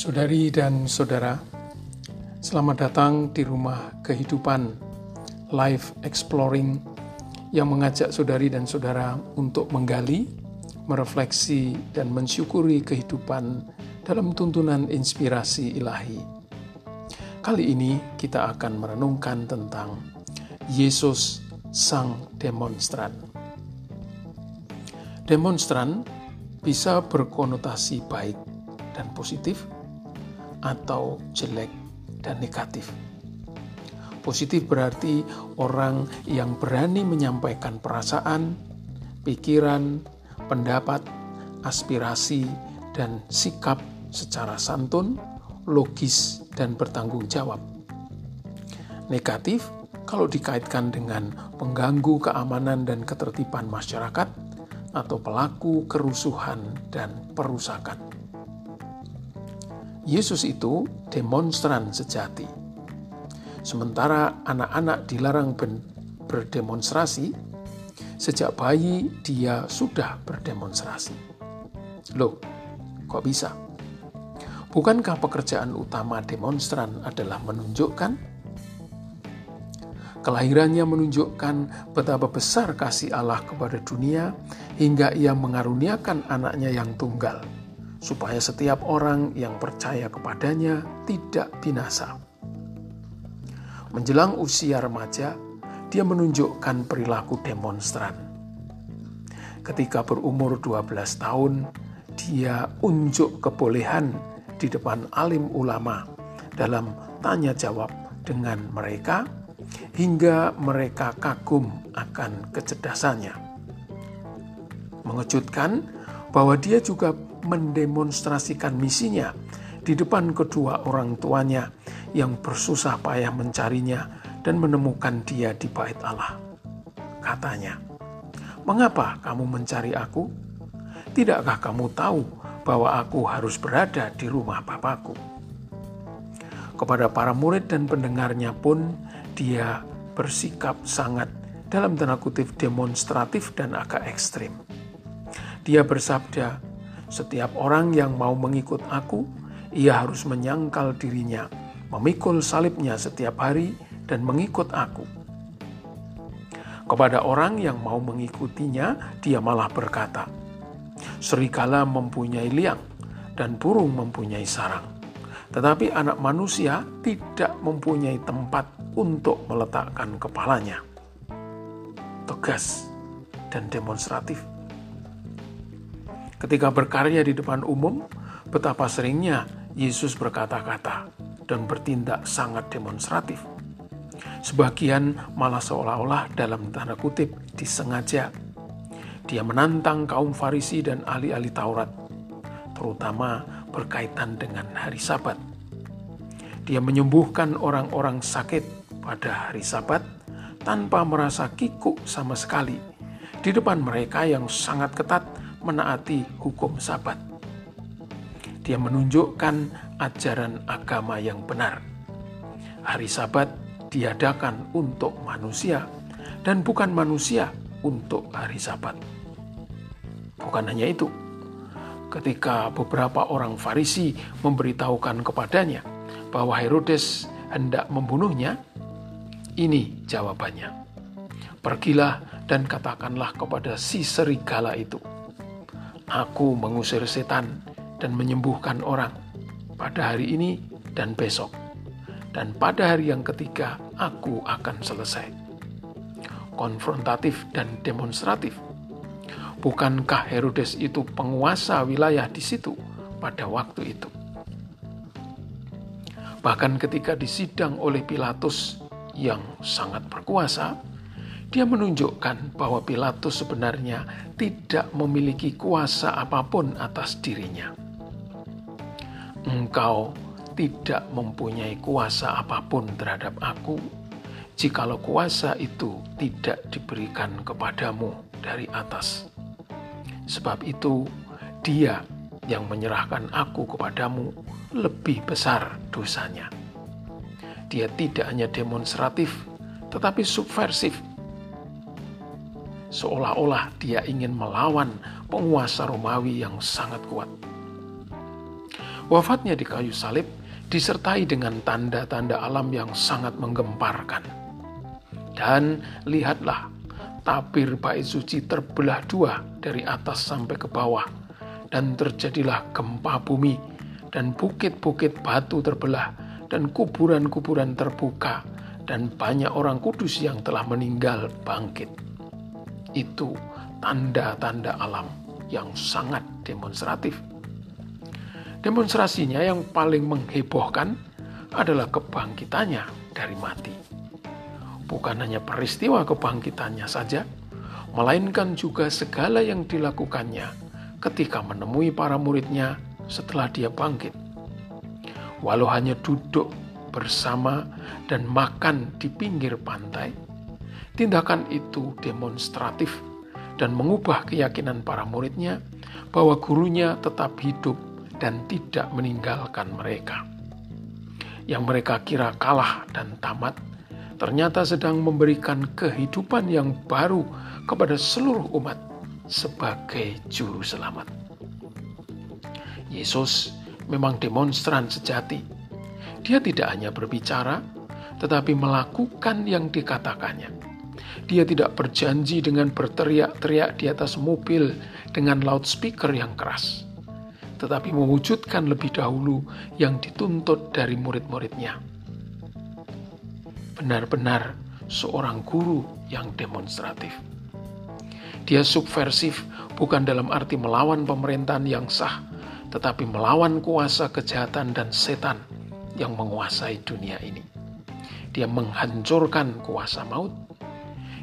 Saudari dan saudara, selamat datang di rumah kehidupan Life Exploring yang mengajak saudari dan saudara untuk menggali, merefleksi, dan mensyukuri kehidupan dalam tuntunan inspirasi ilahi. Kali ini kita akan merenungkan tentang Yesus Sang Demonstran. Demonstran bisa berkonotasi baik dan positif, atau jelek dan negatif. Positif berarti orang yang berani menyampaikan perasaan, pikiran, pendapat, aspirasi, dan sikap secara santun, logis, dan bertanggung jawab. Negatif kalau dikaitkan dengan pengganggu keamanan dan ketertiban masyarakat atau pelaku kerusuhan dan perusakan. Yesus itu demonstran sejati. Sementara anak-anak dilarang berdemonstrasi, sejak bayi dia sudah berdemonstrasi. Loh, kok bisa? Bukankah pekerjaan utama demonstran adalah menunjukkan? Kelahirannya menunjukkan betapa besar kasih Allah kepada dunia hingga ia mengaruniakan anaknya yang tunggal – supaya setiap orang yang percaya kepadanya tidak binasa. Menjelang usia remaja, dia menunjukkan perilaku demonstran. Ketika berumur 12 tahun, dia unjuk kebolehan di depan alim ulama dalam tanya jawab dengan mereka hingga mereka kagum akan kecerdasannya. Mengejutkan bahwa dia juga mendemonstrasikan misinya di depan kedua orang tuanya yang bersusah payah mencarinya dan menemukan dia di bait Allah. Katanya, "Mengapa kamu mencari aku? Tidakkah kamu tahu bahwa aku harus berada di rumah Bapakku?" Kepada para murid dan pendengarnya pun dia bersikap sangat dalam tanda kutip demonstratif dan agak ekstrim. Dia bersabda, setiap orang yang mau mengikut aku, ia harus menyangkal dirinya, memikul salibnya setiap hari, dan mengikut aku. Kepada orang yang mau mengikutinya, dia malah berkata, Serigala mempunyai liang, dan burung mempunyai sarang. Tetapi anak manusia tidak mempunyai tempat untuk meletakkan kepalanya. Tegas dan demonstratif Ketika berkarya di depan umum, betapa seringnya Yesus berkata-kata dan bertindak sangat demonstratif. Sebagian malah seolah-olah dalam tanda kutip disengaja. Dia menantang kaum Farisi dan ahli-ahli Taurat, terutama berkaitan dengan hari Sabat. Dia menyembuhkan orang-orang sakit pada hari Sabat tanpa merasa kikuk sama sekali di depan mereka yang sangat ketat menaati hukum sabat. Dia menunjukkan ajaran agama yang benar. Hari sabat diadakan untuk manusia dan bukan manusia untuk hari sabat. Bukan hanya itu, ketika beberapa orang Farisi memberitahukan kepadanya bahwa Herodes hendak membunuhnya, ini jawabannya. Pergilah dan katakanlah kepada si serigala itu, Aku mengusir setan dan menyembuhkan orang pada hari ini dan besok. Dan pada hari yang ketiga, aku akan selesai. Konfrontatif dan demonstratif. Bukankah Herodes itu penguasa wilayah di situ pada waktu itu? Bahkan ketika disidang oleh Pilatus yang sangat berkuasa, dia menunjukkan bahwa Pilatus sebenarnya tidak memiliki kuasa apa pun atas dirinya. Engkau tidak mempunyai kuasa apa pun terhadap aku, jikalau kuasa itu tidak diberikan kepadamu dari atas. Sebab itu, Dia yang menyerahkan aku kepadamu lebih besar dosanya. Dia tidak hanya demonstratif, tetapi subversif seolah-olah dia ingin melawan penguasa Romawi yang sangat kuat. Wafatnya di kayu salib disertai dengan tanda-tanda alam yang sangat menggemparkan. Dan lihatlah, tabir bait suci terbelah dua dari atas sampai ke bawah, dan terjadilah gempa bumi, dan bukit-bukit batu terbelah, dan kuburan-kuburan terbuka, dan banyak orang kudus yang telah meninggal bangkit. Itu tanda-tanda alam yang sangat demonstratif Demonstrasinya yang paling menghebohkan adalah kebangkitannya dari mati. Bukan hanya peristiwa kebangkitannya saja, melainkan juga segala yang dilakukannya ketika menemui para muridnya setelah dia bangkit. Walau hanya duduk bersama dan makan di pinggir pantai, tindakan itu demonstratif dan mengubah keyakinan para muridnya bahwa gurunya tetap hidup dan tidak meninggalkan mereka. Yang mereka kira kalah dan tamat, ternyata sedang memberikan kehidupan yang baru kepada seluruh umat sebagai juru selamat. Yesus memang demonstran sejati. Dia tidak hanya berbicara, tetapi melakukan yang dikatakannya. Dia tidak berjanji dengan berteriak-teriak di atas mobil dengan loudspeaker yang keras tetapi mewujudkan lebih dahulu yang dituntut dari murid-muridnya. Benar-benar seorang guru yang demonstratif. Dia subversif bukan dalam arti melawan pemerintahan yang sah, tetapi melawan kuasa kejahatan dan setan yang menguasai dunia ini. Dia menghancurkan kuasa maut.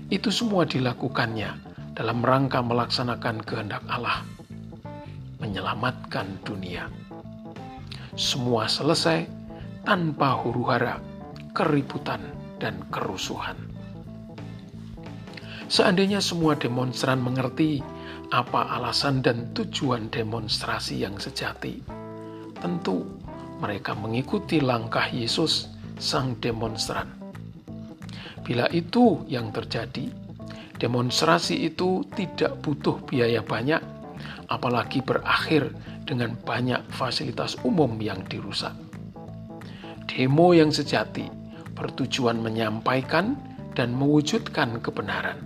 Itu semua dilakukannya dalam rangka melaksanakan kehendak Allah menyelamatkan dunia. Semua selesai tanpa huru-hara, keributan, dan kerusuhan. Seandainya semua demonstran mengerti apa alasan dan tujuan demonstrasi yang sejati, tentu mereka mengikuti langkah Yesus, sang demonstran. Bila itu yang terjadi, demonstrasi itu tidak butuh biaya banyak apalagi berakhir dengan banyak fasilitas umum yang dirusak. Demo yang sejati bertujuan menyampaikan dan mewujudkan kebenaran.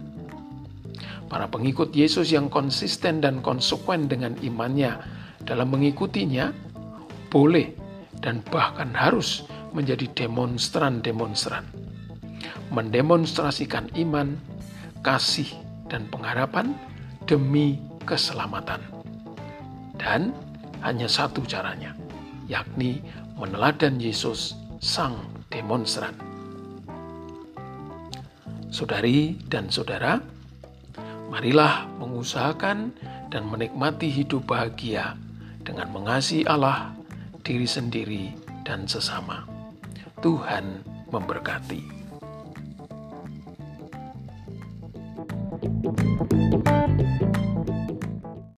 Para pengikut Yesus yang konsisten dan konsekuen dengan imannya dalam mengikutinya boleh dan bahkan harus menjadi demonstran-demonstran. Mendemonstrasikan iman, kasih, dan pengharapan demi keselamatan. Dan hanya satu caranya, yakni meneladan Yesus sang demonstran. Saudari dan saudara, marilah mengusahakan dan menikmati hidup bahagia dengan mengasihi Allah, diri sendiri, dan sesama. Tuhan memberkati. Thank you.